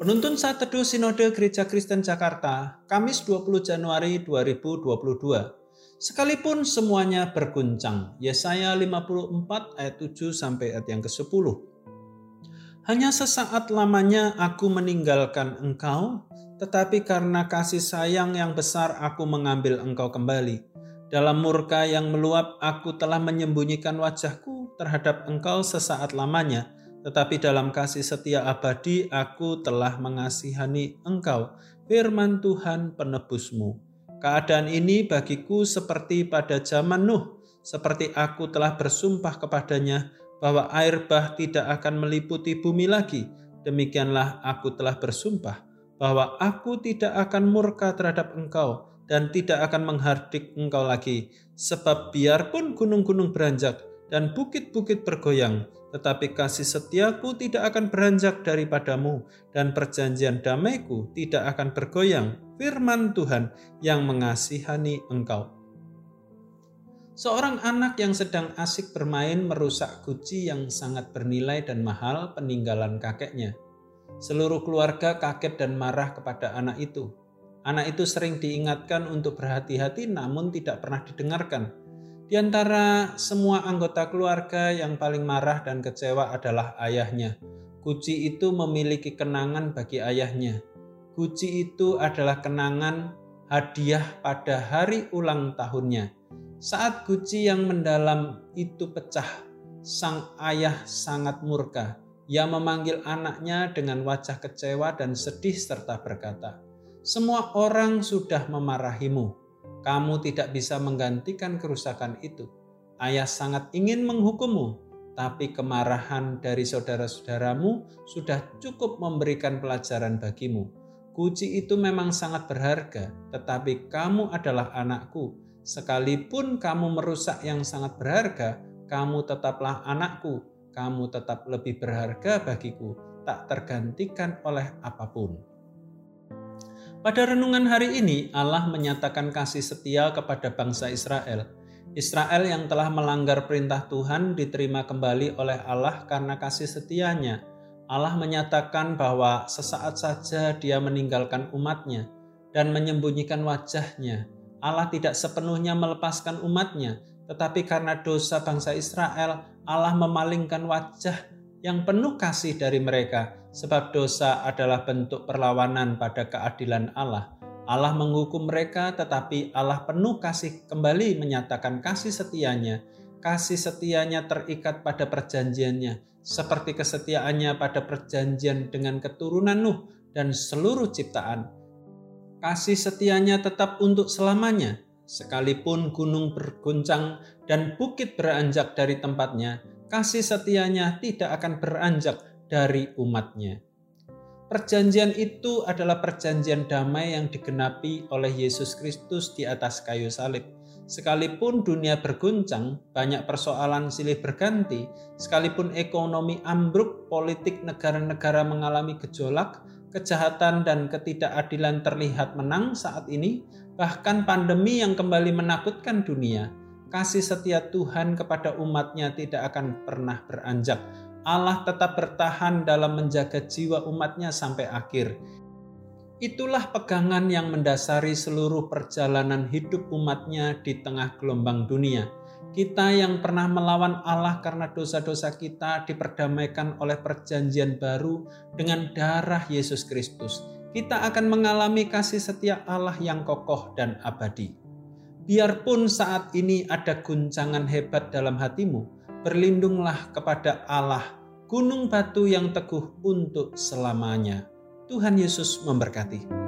Penuntun saat teduh Sinode Gereja Kristen Jakarta, Kamis 20 Januari 2022. Sekalipun semuanya berguncang, Yesaya 54 ayat 7 sampai ayat yang ke-10. Hanya sesaat lamanya aku meninggalkan engkau, tetapi karena kasih sayang yang besar aku mengambil engkau kembali. Dalam murka yang meluap aku telah menyembunyikan wajahku terhadap engkau sesaat lamanya, tetapi dalam kasih setia abadi aku telah mengasihani engkau, firman Tuhan penebusmu. Keadaan ini bagiku seperti pada zaman Nuh, seperti aku telah bersumpah kepadanya bahwa air bah tidak akan meliputi bumi lagi. Demikianlah aku telah bersumpah bahwa aku tidak akan murka terhadap engkau dan tidak akan menghardik engkau lagi. Sebab biarpun gunung-gunung beranjak dan bukit-bukit bergoyang, tetapi kasih setiaku tidak akan beranjak daripadamu, dan perjanjian damaiku tidak akan bergoyang, firman Tuhan yang mengasihani engkau. Seorang anak yang sedang asik bermain merusak guci yang sangat bernilai dan mahal peninggalan kakeknya. Seluruh keluarga kaget dan marah kepada anak itu. Anak itu sering diingatkan untuk berhati-hati namun tidak pernah didengarkan di antara semua anggota keluarga yang paling marah dan kecewa adalah ayahnya. Guci itu memiliki kenangan bagi ayahnya. Guci itu adalah kenangan hadiah pada hari ulang tahunnya. Saat guci yang mendalam itu pecah, sang ayah sangat murka. Ia memanggil anaknya dengan wajah kecewa dan sedih serta berkata, "Semua orang sudah memarahimu, kamu tidak bisa menggantikan kerusakan itu. Ayah sangat ingin menghukummu, tapi kemarahan dari saudara-saudaramu sudah cukup memberikan pelajaran bagimu. Kuci itu memang sangat berharga, tetapi kamu adalah anakku. Sekalipun kamu merusak yang sangat berharga, kamu tetaplah anakku. Kamu tetap lebih berharga bagiku, tak tergantikan oleh apa pun. Pada renungan hari ini, Allah menyatakan kasih setia kepada bangsa Israel. Israel yang telah melanggar perintah Tuhan diterima kembali oleh Allah karena kasih setianya. Allah menyatakan bahwa sesaat saja dia meninggalkan umatnya dan menyembunyikan wajahnya. Allah tidak sepenuhnya melepaskan umatnya, tetapi karena dosa bangsa Israel, Allah memalingkan wajah yang penuh kasih dari mereka sebab dosa adalah bentuk perlawanan pada keadilan Allah. Allah menghukum mereka, tetapi Allah penuh kasih kembali menyatakan kasih setianya. Kasih setianya terikat pada perjanjiannya, seperti kesetiaannya pada perjanjian dengan keturunan Nuh dan seluruh ciptaan. Kasih setianya tetap untuk selamanya, sekalipun gunung berguncang dan bukit beranjak dari tempatnya, kasih setianya tidak akan beranjak dari umatnya. Perjanjian itu adalah perjanjian damai yang digenapi oleh Yesus Kristus di atas kayu salib. Sekalipun dunia berguncang, banyak persoalan silih berganti, sekalipun ekonomi ambruk, politik negara-negara mengalami gejolak, kejahatan dan ketidakadilan terlihat menang saat ini, bahkan pandemi yang kembali menakutkan dunia, kasih setia Tuhan kepada umatnya tidak akan pernah beranjak, Allah tetap bertahan dalam menjaga jiwa umatnya sampai akhir. Itulah pegangan yang mendasari seluruh perjalanan hidup umatnya di tengah gelombang dunia. Kita yang pernah melawan Allah karena dosa-dosa kita diperdamaikan oleh perjanjian baru dengan darah Yesus Kristus. Kita akan mengalami kasih setia Allah yang kokoh dan abadi. Biarpun saat ini ada guncangan hebat dalam hatimu, berlindunglah kepada Allah, gunung batu yang teguh untuk selamanya. Tuhan Yesus memberkati.